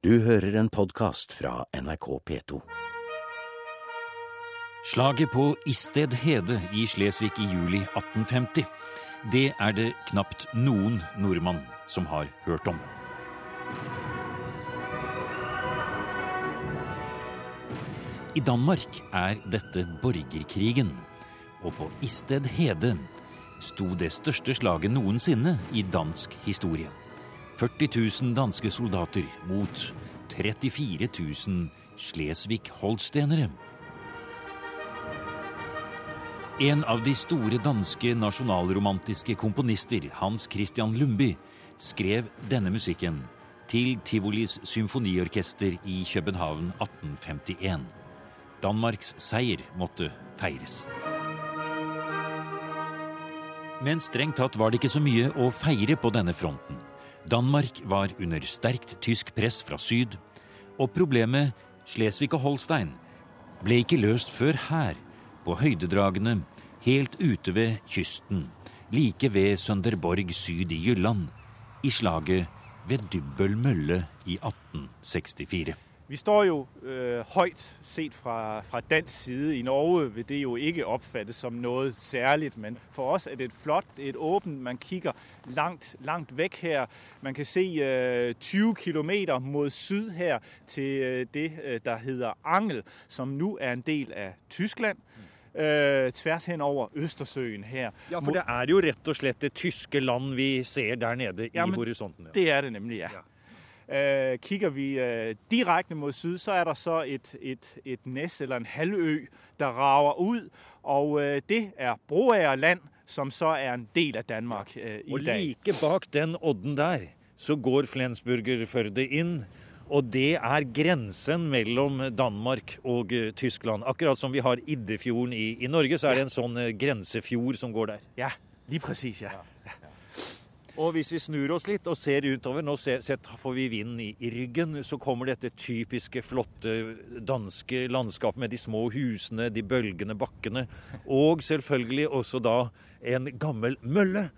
Du hører en podkast fra NRK P2. Slaget på Isted Hede i Slesvig i juli 1850. Det er det knapt noen nordmann som har hørt om. I Danmark er dette borgerkrigen, og på Isted Hede sto det største slaget noensinne i dansk historie. 40 000 danske soldater mot 34 000 Slesvig-holstenere. En av de store danske nasjonalromantiske komponister, Hans Christian Lumby, skrev denne musikken til Tivolis symfoniorkester i København 1851. Danmarks seier måtte feires. Men strengt tatt var det ikke så mye å feire på denne fronten. Danmark var under sterkt tysk press fra syd, og problemet Slesvig og Holstein ble ikke løst før her, på høydedragene helt ute ved kysten, like ved Sønderborg syd i Jylland, i slaget ved Dybbøl mølle i 1864. Vi står jo øh, højt set fra, fra dansk side. I Norge vil det jo ikke opfattes som noget særligt, men for os er det et flot, det er et åbent, man kigger langt, langt væk her. Man kan se øh, 20 kilometer mod syd her til øh, det, øh, der hedder Angel, som nu er en del af Tyskland. Øh, tvers hen over Østersøen her. Ja, for det er jo rett og slett det tyske land vi ser der nede i Ja, men horisonten. Ja. Det er det nemlig, ja. Øh, kigger vi øh, direkte mod syd, så er der så et, et, et næs eller en halvø, der rager ud, og øh, det er Broager land, som så er en del av Danmark øh, i Og like bak den odden der, så går Flensburgerførde inn. Og det er grensen mellom Danmark og eh, Tyskland. Akkurat som vi har Iddefjorden i, i Norge, så er det en sånn eh, grensefjord som går der. Ja, lige præcis, ja. Og hvis vi snur oss litt og ser utover, nå ser, får vi vinden i, i ryggen, så kommer dette typiske, flotte danske landskapet med de små husene, de bølgende bakkene, og selvfølgelig også da en gammel mølle.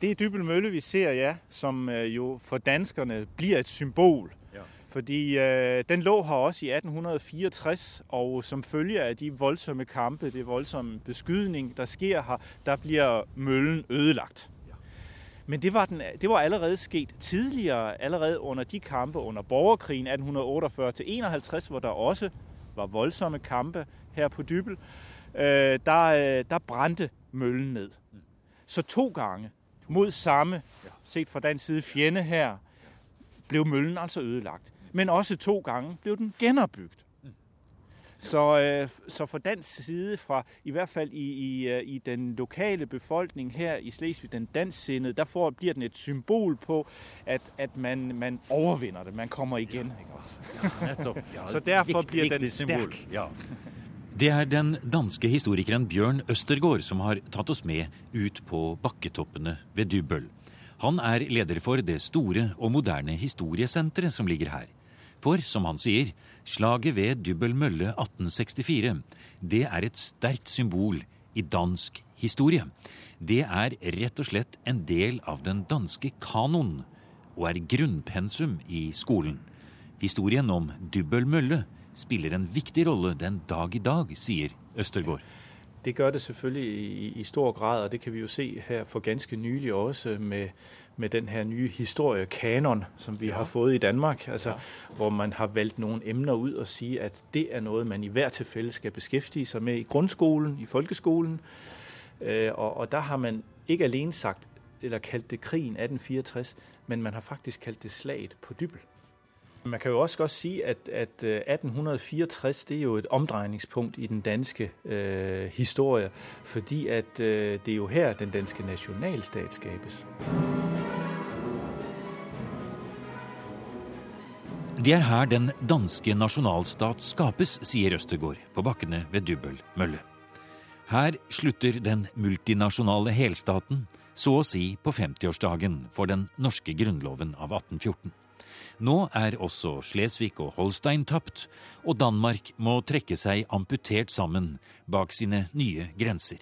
Det er Dybbøl Mølle, vi ser, ja, som øh, jo for danskerne blir et symbol. Ja. Fordi øh, den lå her også i 1864, og som følge av de voldsomme kampe, det voldsomme beskydning, der sker her, der blir møllen ødelagt. Men det var, den, det var allerede sket tidligere, allerede under de kampe under borgerkrigen 1848-51, hvor der også var voldsomme kampe her på Dybel. Øh, der, øh, der brændte møllen ned. Så to gange mod samme, set fra den side fjende her, blev møllen altså ødelagt. Men også to gange blev den genopbygget. Så, øh, så fra dansk side, fra i hvert fald i, i, øh, i den lokale befolkning her i Slesvig, den dansksindede, der får, bliver den et symbol på, at, at man, man overvinder det, man kommer igen. Ikke også? Ja, Så derfor blir den viktig symbol. sterk. Ja. Det er den danske historikeren Bjørn Østergaard som har tatt oss med ut på bakketoppene ved Dybbøl. Han er leder for det store og moderne historiesenteret som ligger her. For, som han sier, slaget ved Dybbøl mølle 1864, det er et sterkt symbol i dansk historie. Det er rett og slett en del av den danske kanoen og er grunnpensum i skolen. Historien om Dybbøl mølle spiller en viktig rolle den dag i dag, sier Østergaard. Det gør det selvfølgelig i, i stor grad, og det kan vi jo se her for ganske nylig også med, med den her nye historiekanon, som vi ja. har fått i Danmark, altså, ja. hvor man har valgt noen emner ut og sige, at det er noe man i hvert tilfælde skal beskæftige seg med i grundskolen, i folkeskolen. Eh, og, og der har man ikke alene sagt, eller kaldt det krigen 1864, men man har faktisk kaldt det slaget på Dybbel. Man kan jo også godt sige, at, at øh, 1864 det er jo et omdrejningspunkt i den danske øh, historie, fordi at øh, det er jo her, den danske nationalstat skabes. Det er her den danske nasjonalstat skapes, sier Østergaard på bakkene ved Dubbel mølle. Her slutter den multinasjonale helstaten, så å si på 50-årsdagen for den norske grunnloven av 1814. Nå er også Slesvig og Holstein tapt, og Danmark må trekke seg amputert sammen bak sine nye grenser.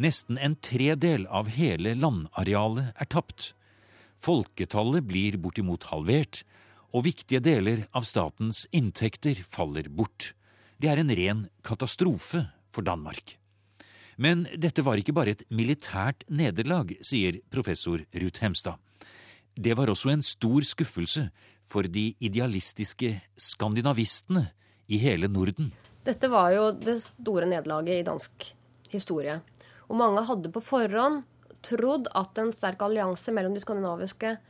Nesten en tredel av hele landarealet er tapt. Folketallet blir bortimot halvert, og viktige deler av statens inntekter faller bort. Det er en ren katastrofe for Danmark. Men dette var ikke bare et militært nederlag, sier professor Ruth Hemstad. Det var også en stor skuffelse for de idealistiske skandinavistene i hele Norden. Dette var jo det store nederlaget i dansk historie. Og mange hadde på forhånd trodd at en sterk allianse mellom de skandinaviske landene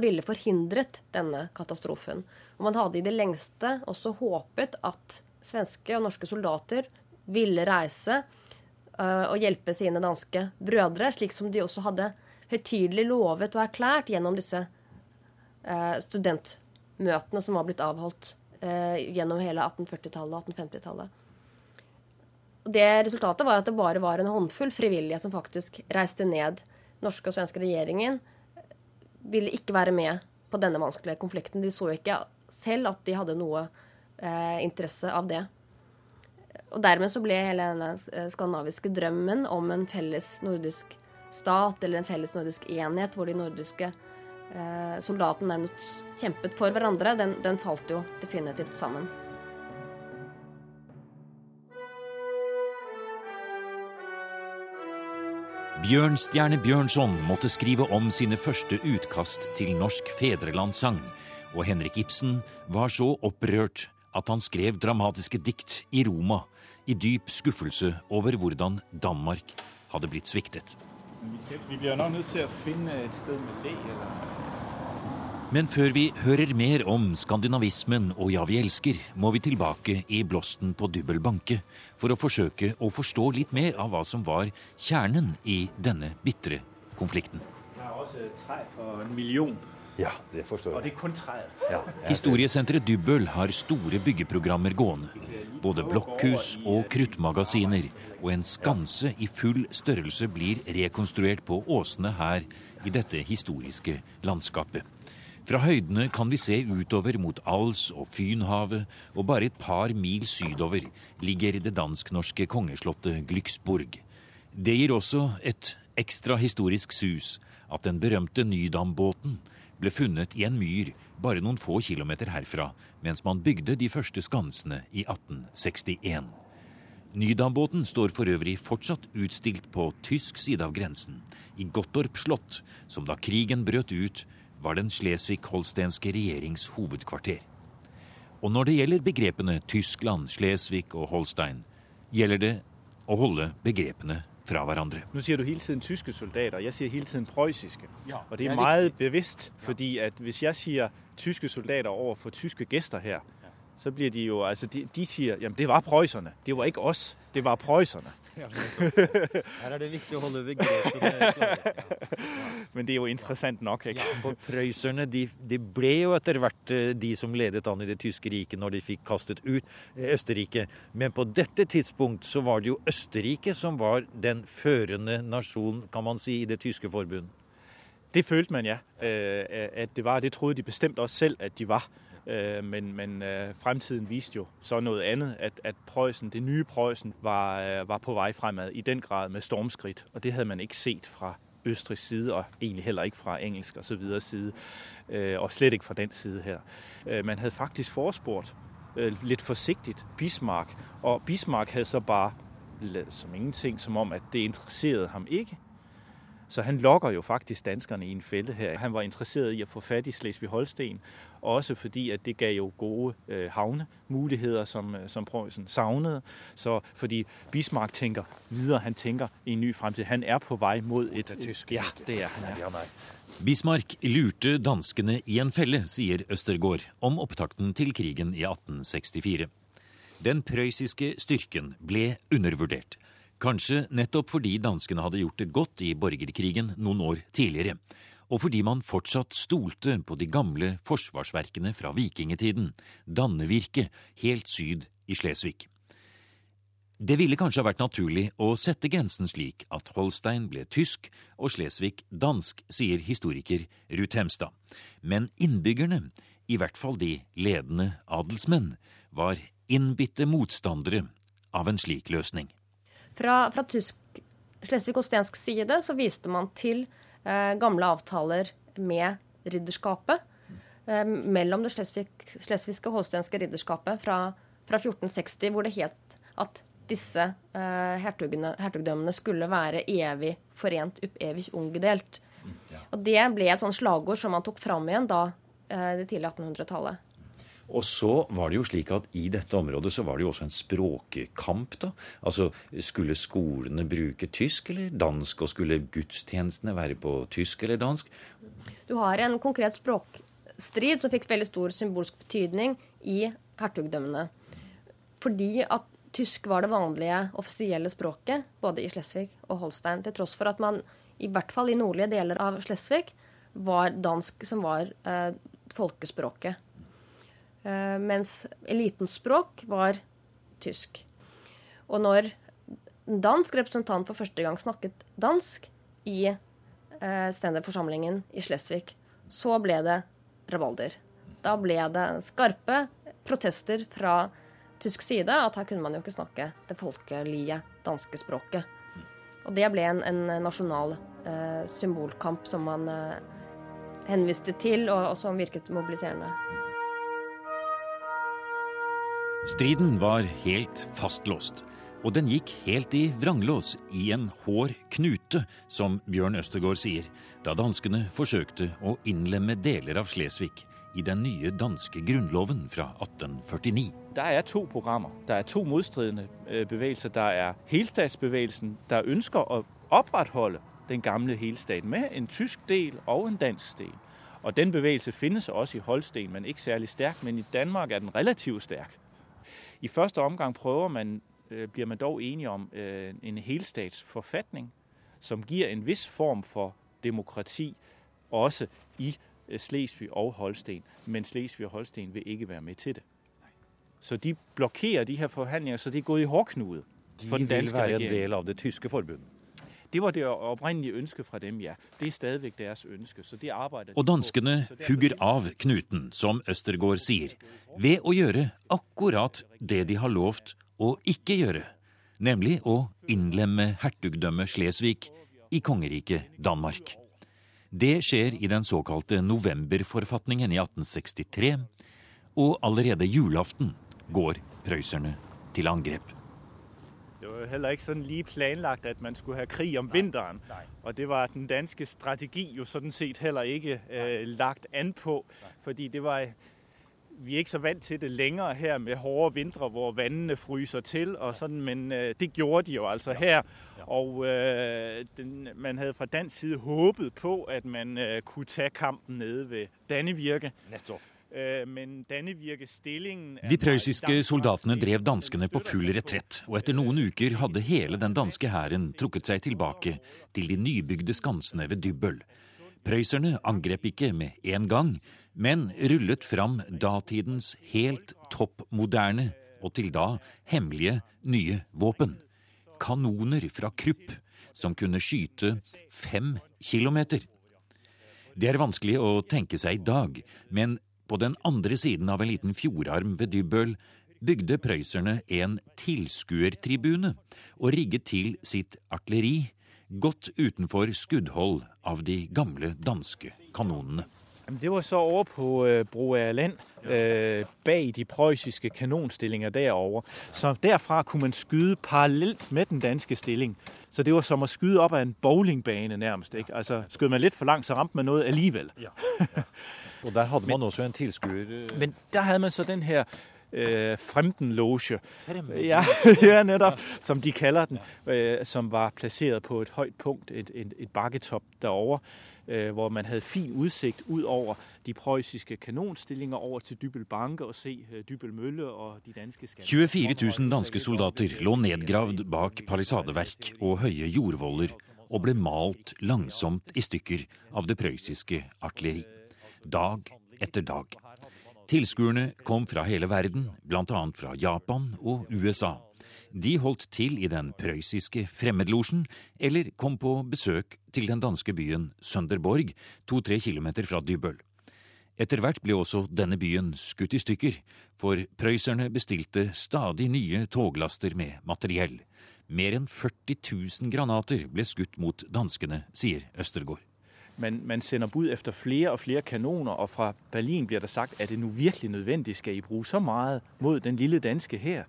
ville forhindret denne katastrofen. Og man hadde i det lengste også håpet at svenske og norske soldater ville reise uh, og hjelpe sine danske brødre, slik som de også hadde høytidelig lovet og erklært gjennom disse uh, studentmøtene som var blitt avholdt uh, gjennom hele 1840-tallet og 1850-tallet. Det Resultatet var at det bare var en håndfull frivillige som faktisk reiste ned. Norske og svenske regjeringen ville ikke være med på denne vanskelige konflikten. De så ikke selv at de hadde noe eh, interesse av det. Og dermed så ble hele denne eh, skandinaviske drømmen om en felles nordisk stat eller en felles nordisk enhet, hvor de nordiske eh, soldatene nærmest kjempet for hverandre, den, den falt jo definitivt sammen. Bjørnstjerne Bjørnson måtte skrive om sine første utkast til norsk fedrelandssang, og Henrik Ibsen var så opprørt at han skrev dramatiske dikt i Roma, i dyp skuffelse over hvordan Danmark hadde blitt sviktet. Vi blir nok nødt til å finne et sted med det. Men før vi hører mer om skandinavismen og Ja, vi elsker, må vi tilbake i blåsten på Dybbel banke for å forsøke å forstå litt mer av hva som var kjernen i denne bitre konflikten. Der er også tre for en million, Ja, det forstår og jeg. det er kun treet. Ja, Historiesenteret Dybbøl har store byggeprogrammer gående. Både blokkhus og kruttmagasiner, og en skanse i full størrelse blir rekonstruert på åsene her i dette historiske landskapet. Fra høydene kan vi se utover mot Als og Fynhavet, og bare et par mil sydover ligger det dansk-norske kongeslottet Glyksborg. Det gir også et ekstra historisk sus at den berømte Nydambåten ble funnet i en myr bare noen få kilometer herfra, mens man bygde de første skansene i 1861. Nydambåten står for øvrig fortsatt utstilt på tysk side av grensen, i Gottorp slott, som da krigen brøt ut, var den slesvig-holstenske regjerings hovedkvarter. Og når det gjelder begrepene Tyskland, Slesvig og Holstein, gjelder det å holde begrepene fra hverandre. Nå sier du hele tiden tyske soldater, jeg sier hele tiden preussiske. Ja, Og det er meget bevisst, fordi at hvis jeg sier tyske soldater over for tyske gjester her, så blir de jo, altså de, de sier, jamen det var preusserne, det var ikke oss, det var preusserne. Her er det viktig å holde begrepene klare. Men det er jo interessant nok, ikke? For Prøyserne de, de ble jo etter hvert eh, de som ledet an i det tyske riket når de fikk kastet ut eh, Østerrike. Men på dette tidspunkt så var det jo Østerrike som var den førende nasjonen, kan man si, i det tyske forbund. Det følte man, ja, øh, at det var. Det trodde de bestemt også selv, at de var. Øh, Men, men øh, fremtiden viste jo så noget andet, at, at Preussen, det nye Preussen var, øh, var på vej fremad i den grad med stormskridt. Og det havde man ikke set fra Østrigs side, og egentlig heller ikke fra engelsk og så videre side, og slet ikke fra den side her. Man havde faktisk forespurgt øh, lidt forsigtigt Bismarck, og Bismarck havde så bare som ingenting, som om, at det interesserede ham ikke. Så han lokker jo faktisk danskerne i en felle her. Han var interesseret i at få fat i Slesvig-Holsten, også fordi at det gav jo gode øh, havnemuligheder, som, øh, som Preussen savnede. Så fordi Bismarck tænker videre, han tænker i en ny fremtid. Han er på vej mod et... Det tyske ja, det er han. Ja. Ja. Bismarck lurte danskene i en felle, sier Østergaard om opptakten til krigen i 1864. Den prøyssiske styrken ble undervurdert. Kanskje nettopp fordi danskene hadde gjort det godt i borgerkrigen noen år tidligere, og fordi man fortsatt stolte på de gamle forsvarsverkene fra vikingtiden, Dannevirke, helt syd i Slesvig. Det ville kanskje ha vært naturlig å sette grensen slik at Holstein ble tysk og Slesvig dansk, sier historiker Ruth Hemstad. Men innbyggerne, i hvert fall de ledende adelsmenn, var innbitte motstandere av en slik løsning. Fra, fra tysk Slesvig-holstensk side så viste man til eh, gamle avtaler med ridderskapet. eh, mellom det slesvigske og holstenske ridderskapet fra, fra, 1460, hvor det het at disse eh, hertugdømmene skulle være evig forent, upp evig ungedelt. Mm, ja. Og Det ble et sånt slagord som man tok fram igjen da eh, det tidlige 1800-tallet. Og så var det jo slik at i dette området så var det jo også en språkkamp, da. Altså skulle skolene bruke tysk eller dansk, og skulle gudstjenestene være på tysk eller dansk? Du har en konkret språkstrid som fikk veldig stor symbolsk betydning i hertugdømmene. Fordi at tysk var det vanlige offisielle språket både i Slesvig og Holstein, til tross for at man i hvert fall i nordlige deler av Slesvig var dansk som var eh, folkespråket. Eh, mens elitens språk var tysk. Og når dansk representant for første gang snakket dansk i eh, ständerforsamlingen i Slesvig, så ble det rabalder. Da ble det skarpe protester fra tysk side at her kunne man jo ikke snakke det folkelige danske språket. Og det ble en, en nasjonal eh, symbolkamp som man eh, henviste til, og, og som virket mobiliserende. Striden var helt fastlåst, og den gikk helt i vranglås i en hår knute, som Bjørn Østegård sier, da danskene forsøkte å innlemme deler av Slesvig i den nye danske grunnloven fra 1849. Der er to programmer. Der er to motstridende øh, bevegelser. Der er helstatsbevegelsen, der ønsker å opprettholde den gamle helstaten med en tysk del og en dansk del. Og Den bevegelse finnes også i Holsten, men ikke særlig sterk. Men i Danmark er den relativt sterk. I første omgang prøver man, øh, bliver man dog enige om øh, en helstatsforfatning, som giver en vis form for demokrati også i øh, Slesvig og Holsten. Men Slesvig og Holsten vil ikke være med til det. Så de blokkerer de her forhandlinger, så det er gået i hårdknude for den danske regering. De vil være en del av det tyske forbundet. Det var det opprinnelige ønsket fra dem, ja. Det er stadig deres ønske. så de arbeider... Og danskene hugger av knuten, som Østergaard sier, ved å gjøre akkurat det de har lovt å ikke gjøre, nemlig å innlemme hertugdømmet Slesvig i kongeriket Danmark. Det skjer i den såkalte novemberforfatningen i 1863, og allerede julaften går prøysserne til angrep. Det var heller ikke sånn lige planlagt at man skulle ha krig om vinteren. Og det var den danske strategi jo sånn sett heller ikke øh, lagt an på. Fordi det var vi er ikke så vant til det længere her med hårde vintre hvor vannene fryser til. og sådan, Men øh, det gjorde de jo altså her. Og øh, den, man hadde fra dansk side håpet på at man øh, kunne ta kampen nede ved Dannevirke. Nettopp. Eh, De prøyssiske soldatene drev danskene på full retrett, og etter noen uker hadde hele den danske hæren trukket seg tilbake til de nybygde skansene ved Dybbøl. Prøysserne angrep ikke med en gang, men rullet fram datidens helt topp moderne og til da hemmelige nye våpen. Kanoner fra Krupp som kunne skyte fem kilometer. Det er vanskelig å tenke seg i dag, men på den andre siden av en liten fjordarm ved Dybbøl bygde prøysserne en tilskuertribune og rigget til sitt artilleri godt utenfor skuddhold av de gamle danske kanonene. Det var så over på øh, Broager Land, øh, bag de prøyssiske kanonstillinger derover. Så derfra kunne man skyde parallelt med den danske stilling. Så det var som å skyde opp av en bowlingbane nærmest. Ikke? Altså, skød man litt for langt, så ramte man noe alligevel. Ja, ja. Og der hadde man men, også en tilskuer øh, Men der hadde man så den her øh, Fremdenloge. Ja, ja, nettopp. Som de kaller den. Øh, som var plassert på et høyt punkt, et, et, et bakketopp derovre. Øh, hvor man hadde fin utsikt utover de prøyssiske kanonstillinger over til Dybel Banke og se Dybel Mølle og de danske 24 000 danske soldater lå nedgravd bak palisadeverk og høye jordvoller og ble malt langsomt i stykker av det prøyssiske artilleri dag etter dag. Tilskuerne kom fra hele verden, bl.a. fra Japan og USA. De holdt til i den prøyssiske fremmedlosjen, eller kom på besøk til den danske byen Sønderborg, to-tre kilometer fra Dybøl. Etter hvert ble også denne byen skutt i stykker, for prøysserne bestilte stadig nye toglaster med materiell. Mer enn 40 000 granater ble skutt mot danskene, sier Østergaard. Man, man sender bud efter flere og flere kanoner, og fra Berlin blir det sagt er det nå virkelig nødvendig, skal I bruke så mye mot den lille danske her?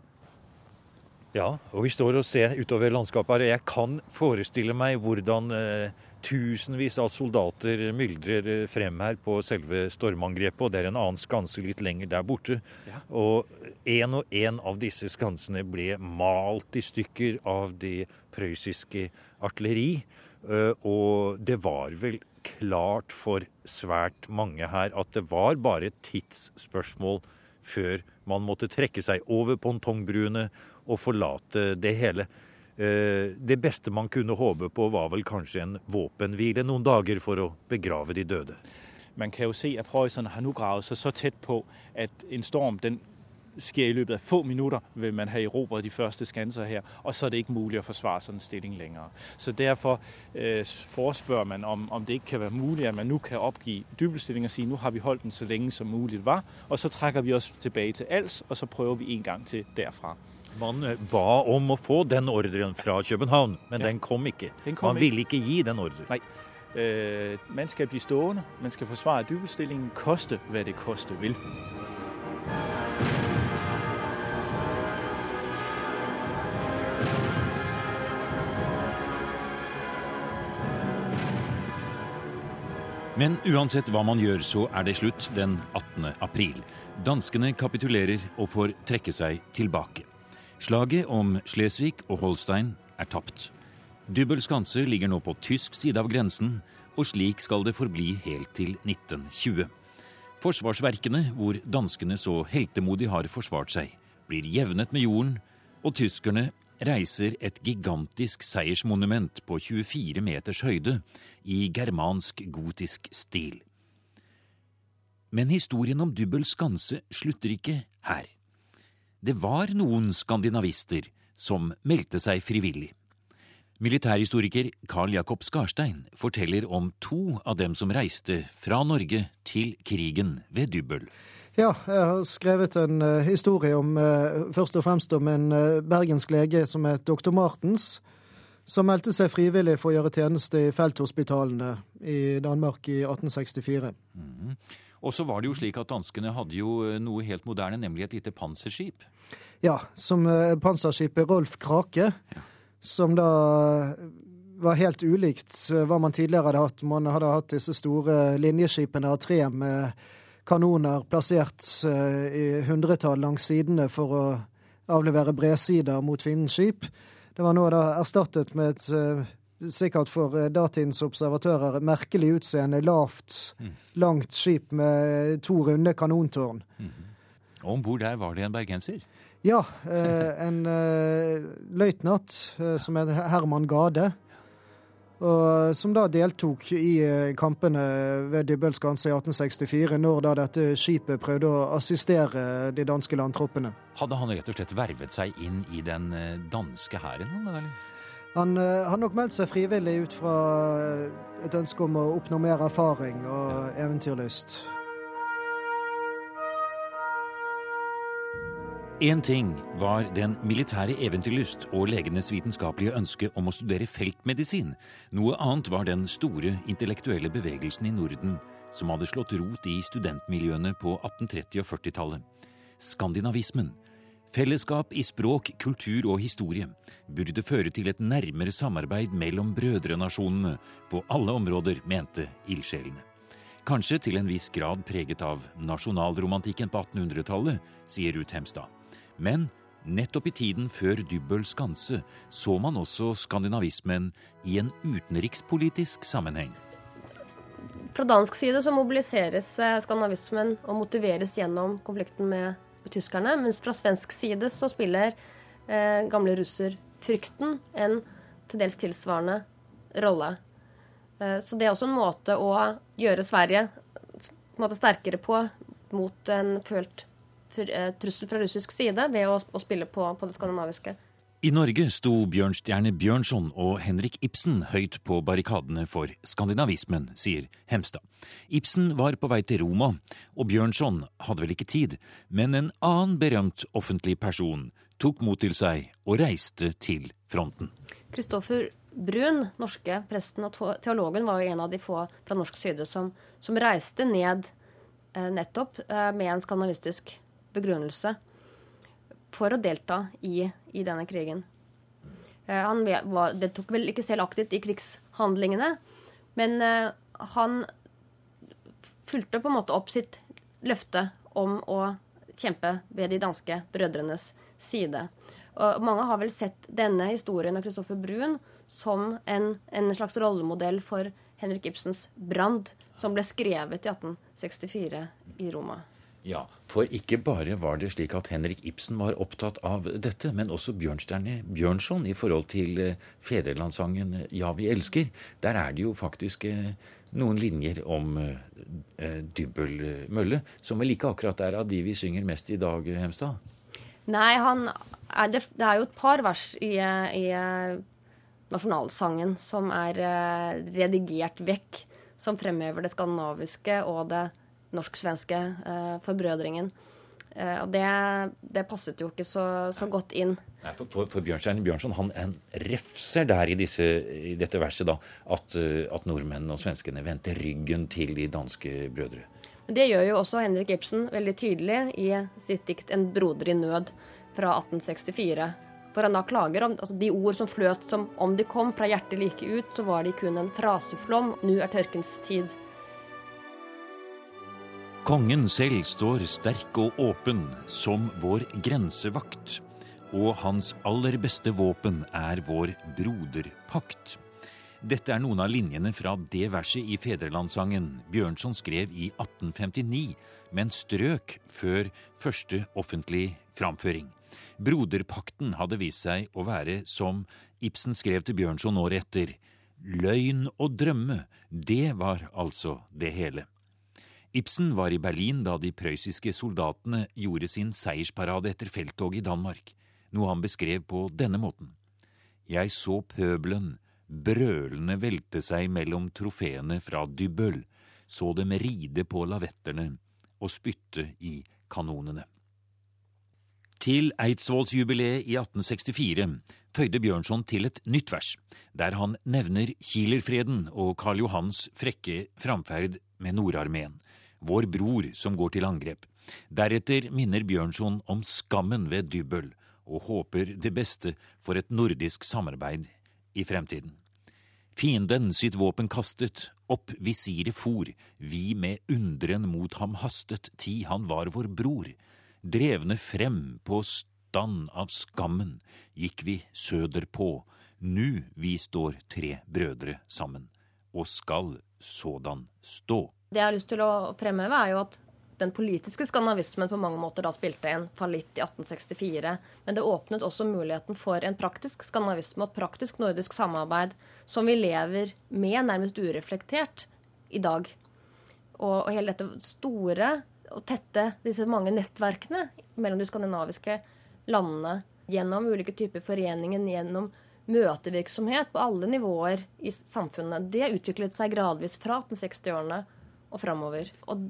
Ja, og vi står og ser utover landskapet her. Jeg kan forestille meg hvordan eh, tusenvis av soldater myldrer eh, frem her på selve stormangrepet. Og det er en annen skanse litt lenger der borte. Ja. Og en og en av disse skansene ble malt i stykker av det prøyssiske artilleri. Eh, og det var vel klart for svært mange her at det var bare et tidsspørsmål før man måtte trekke seg over pongtongbruene og forlate det hele. Eh, det beste man kunne håpe på, var vel kanskje en våpenhvile noen dager for å begrave de døde. Man kan jo se at preusserne har nå gravet seg så tett på at en storm den sker i løpet av få minutter, vil man ha erobret de første skanser her. Og så er det ikke mulig å forsvare sådan en stilling længere. Så derfor øh, forespør man, om, om det ikke kan være mulig, at man nå kan opgive dybelstilling og si nå har vi holdt den så lenge som mulig var, og så trekker vi oss tilbake til Als, og så prøver vi en gang til derfra. Man eh, ba om å få den ordren fra København, men Ja. den kom ikke. Den kom man ikke. ville ikke gi den ordren. Nei. Øh, man skal bli stående, man skal forsvare dybelstillingen, koste hva det koste vil. Men uansett hva man gjør, så er det slutt den 18. april. Danskene kapitulerer og får trekke seg tilbake. Slaget om Slesvig og Holstein er tapt. Dybbel skanse ligger nå på tysk side av grensen, og slik skal det forbli helt til 1920. Forsvarsverkene, hvor danskene så heltemodig har forsvart seg, blir jevnet med jorden, og tyskerne reiser et gigantisk seiersmonument på 24 meters høyde i germansk gotisk stil. Men historien om Dubbel skanse slutter ikke her. Det var noen skandinavister som meldte seg frivillig. Militærhistoriker Carl Jakob Skarstein forteller om to av dem som reiste fra Norge til krigen ved Dybbel. Ja, jeg har skrevet en eh, historie om eh, først og fremst om en eh, bergensk lege som het doktor Martens, som meldte seg frivillig for å gjøre tjeneste i felthospitalene i Danmark i 1864. Og så var det jo slik at danskene hadde jo noe helt moderne, nemlig et lite panserskip. Ja, som panserskipet Rolf Krake, som da var helt ulikt hva man tidligere hadde hatt. Man hadde hatt disse store linjeskipene av tre med kanoner plassert eh, i hundretall langs sidene for å avlevere bredsider mot fiendens skip. Det var nå da erstattet med et eh, sikkert for eh, datidens observatører merkelig utseende, lavt, langt skip med to runde kanontårn. Og om bord der var det en bergenser. Ja, eh, en eh, løytnant eh, som het Herman Gade. Og som da deltok i eh, kampene ved Dybbølskanse i 1864, når da dette skipet prøvde å assistere de danske landtroppene. Hadde han rett og slett vervet seg inn i den eh, danske hæren? han? Han eh, har nok meldt seg frivillig ut fra et ønske om å oppnå mer erfaring og eventyrlyst. Én ting var den militære eventyrlyst og legenes vitenskapelige ønske om å studere feltmedisin. Noe annet var den store intellektuelle bevegelsen i Norden som hadde slått rot i studentmiljøene på 1830- og 40-tallet. Skandinavismen. Fellesskap i språk, kultur og historie burde føre til et nærmere samarbeid mellom brødrenasjonene på alle områder, mente ildsjelene. Kanskje til en viss grad preget av nasjonalromantikken på 1800-tallet, sier Ruth Hemstad. Men nettopp i tiden før Dybbøl skanse så man også skandinavismen i en utenrikspolitisk sammenheng. Fra dansk side så mobiliseres eh, skandinavismen og motiveres gjennom konflikten med tyskerne, mens fra svensk side så spiller eh, gamle russerfrykten en til dels tilsvarende rolle. Eh, så det er også en måte å gjøre Sverige på en måte sterkere på mot en følt trussel fra russisk side ved å, å spille på, på det skandinaviske. I Norge sto Bjørnstjerne Bjørnson og Henrik Ibsen høyt på barrikadene for skandinavismen, sier Hemstad. Ibsen var på vei til Roma, og Bjørnson hadde vel ikke tid, men en annen berømt offentlig person tok mot til seg og reiste til fronten. Kristoffer Brun, norske presten og teologen, var jo en av de få fra norsk side som, som reiste ned eh, nettopp eh, med en skandinavistisk begrunnelse for å delta i, i denne krigen. Eh, var, det tok vel ikke selv aktivt i krigshandlingene, men eh, han fulgte på en måte opp sitt løfte om å kjempe ved de danske brødrenes side. Og mange har vel sett denne historien av Kristoffer Brun som en, en, slags rollemodell for Henrik Ibsens 'Brand', som ble skrevet i 1864 i Roma. Ja, for ikke bare var det slik at Henrik Ibsen var opptatt av dette, men også Bjørnstjerne Bjørnson i forhold til eh, fedrelandssangen 'Ja, vi elsker'. Der er det jo faktisk eh, noen linjer om eh, Dybbel Mølle, som vel ikke akkurat er av de vi synger mest i dag, Hemstad? Nei, er det, det, er jo et par vers i, i nasjonalsangen som er redigert vekk, som fremhever det skandinaviske og det norsk-svenske uh, forbrødringen. Uh, og det, det, passet jo ikke så, så godt inn. Nei, for, for, for Bjørnstein Bjørnson han, han, refser der i, disse, i dette verset da, at, uh, at nordmennene og svenskene vendte ryggen til de danske brødre. Det gjør jo også Henrik Ibsen veldig tydelig i sitt dikt 'En broder i nød' fra 1864. For han da klager om altså de ord som fløt som om de kom fra hjertet like ut, så var de kun en fraseflom. Nå er tørkens tid. Kongen selv står sterk og åpen som vår grensevakt, og hans aller beste våpen er vår broderpakt. Dette er noen av linjene fra det verset i fedrelandssangen Bjørnson skrev i 1859, men strøk før første offentlig framføring. Broderpakten hadde vist seg å være, som Ibsen skrev til Bjørnson året etter, løgn og drømme, det var altså det hele. Ibsen var i Berlin da de prøyssiske soldatene gjorde sin seiersparade etter felttoget i Danmark, noe han beskrev på denne måten. Jeg så pøbelen brølende velte seg mellom trofeene fra Dybøl, så dem ride på lavetterne og spytte i kanonene. Til Eidsvollsjubileet i 1864 føyde Bjørnson til et nytt vers, der han nevner Kielerfreden og Karl Johans frekke framferd med Nordarmeen vår bror som går til angrep. Deretter minner Bjørnson om skammen ved Dybøl, og håper det beste for et nordisk samarbeid i fremtiden. Fienden sitt våpen kastet, opp visiret for, vi med undren mot ham hastet, ti han var vår bror. Drevne frem på stand av skammen, gikk vi søderpå, nu vi står tre brødre sammen, og skal sådan stå. Det jeg har lyst til å fremheve, er jo at den politiske skandinavismen på mange måter da spilte en fallitt i 1864. Men det åpnet også muligheten for en praktisk skandinavisme og et praktisk nordisk samarbeid som vi lever med nærmest ureflektert i dag. Og, og hele dette store og tette, disse mange nettverkene mellom de skandinaviske landene gjennom ulike typer foreninger, gjennom møtevirksomhet på alle nivåer i samfunnet, det utviklet seg gradvis fra 1860-årene og framover. Og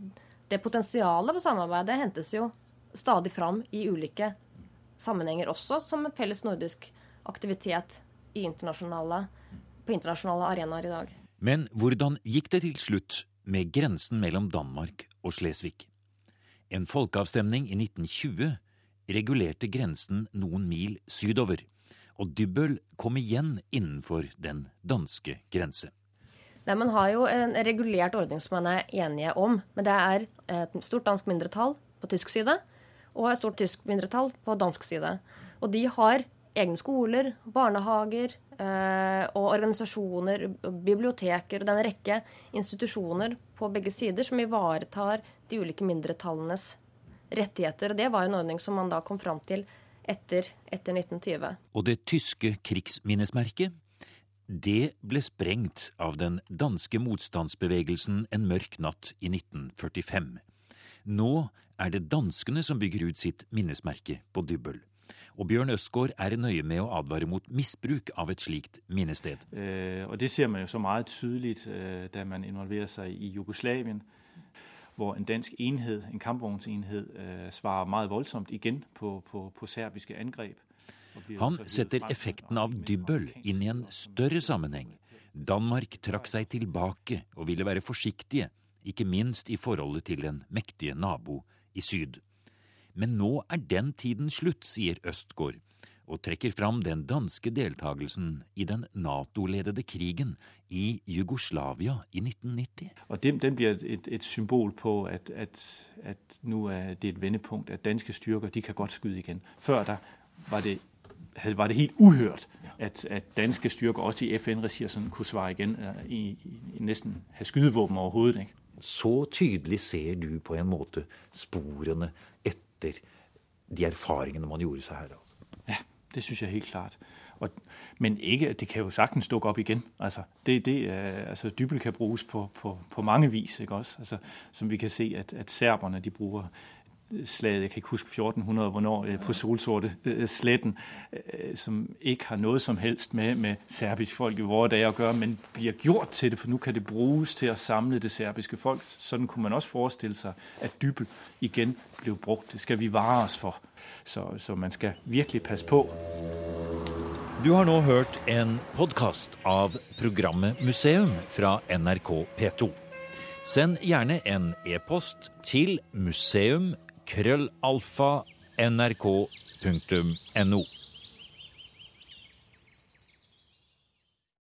det potensialet for samarbeidet hentes jo stadig fram i ulike sammenhenger, også som en felles nordisk aktivitet internasjonale, på internasjonale arenaer i dag. Men hvordan gikk det til slutt med grensen mellom Danmark og Slesvig? En folkeavstemning i 1920 regulerte grensen noen mil sydover, og Dybbøl kom igjen innenfor den danske grense. Nei, Man har jo en regulert ordning som man er enige om. Men det er et stort dansk mindretall på tysk side og et stort tysk mindretall på dansk side. Og de har egne skoler, barnehager eh, og organisasjoner, biblioteker og en rekke institusjoner på begge sider som ivaretar de ulike mindretallenes rettigheter. Og det var en ordning som man da kom fram til etter, etter 1920. Og det tyske krigsminnesmerket det ble sprengt av den danske motstandsbevegelsen en mørk natt i 1945. Nå er det danskene som bygger ut sitt minnesmerke på Dybbøl. Og Bjørn Østgaard er nøye med å advare mot misbruk av et slikt minnested. Eh, og Det ser man jo så meget tydelig eh, da man involverer seg i Jugoslavien, hvor en dansk enhet, en kampvognsenhet, eh, svarer meget voldsomt igjen på, på, på serbiske angrep. Han setter effekten av dybbøl inn i en større sammenheng. Danmark trakk seg tilbake og ville være forsiktige, ikke minst i forholdet til den mektige nabo i syd. Men nå er den tiden slutt, sier Østgaard, og trekker fram den danske deltakelsen i den Nato-ledede krigen i Jugoslavia i 1990. Og den, den blir et, et, symbol på at, at, at, nå er det et vendepunkt, at danske styrker de kan godt skyte igjen. Før da var det, var det helt uhørt at, at, danske styrker også i FN-regi kunne svare igjen øh, i, i nesten ha skydevåpen overhodet. Ikke? Så tydelig ser du på en måte sporene etter de erfaringene man gjorde seg her. altså. Ja, det syns jeg helt klart. Og, men ikke, det kan jo sagtens dukke opp igjen. Altså, det, det, altså, Dybel kan brukes på, på, på mange vis. Ikke også? Altså, som vi kan se at, at serberne de bruker slaget, jeg kan ikke huske 1400, hvornår, øh, på Solsorte-sletten, øh, som ikke har noe som helst med, med serbisk folk i våre dager å gjøre, men blir gjort til det, for nå kan det brukes til å samle det serbiske folk. Sånn kunne man også forestille seg at Dybbel igjen ble brukt. Det skal vi vare oss for. Så, så man skal virkelig passe på. Du har nå hørt en podkast av programmet Museum fra NRK P2. Send gjerne en e-post til museum krøllalfa nrk.no.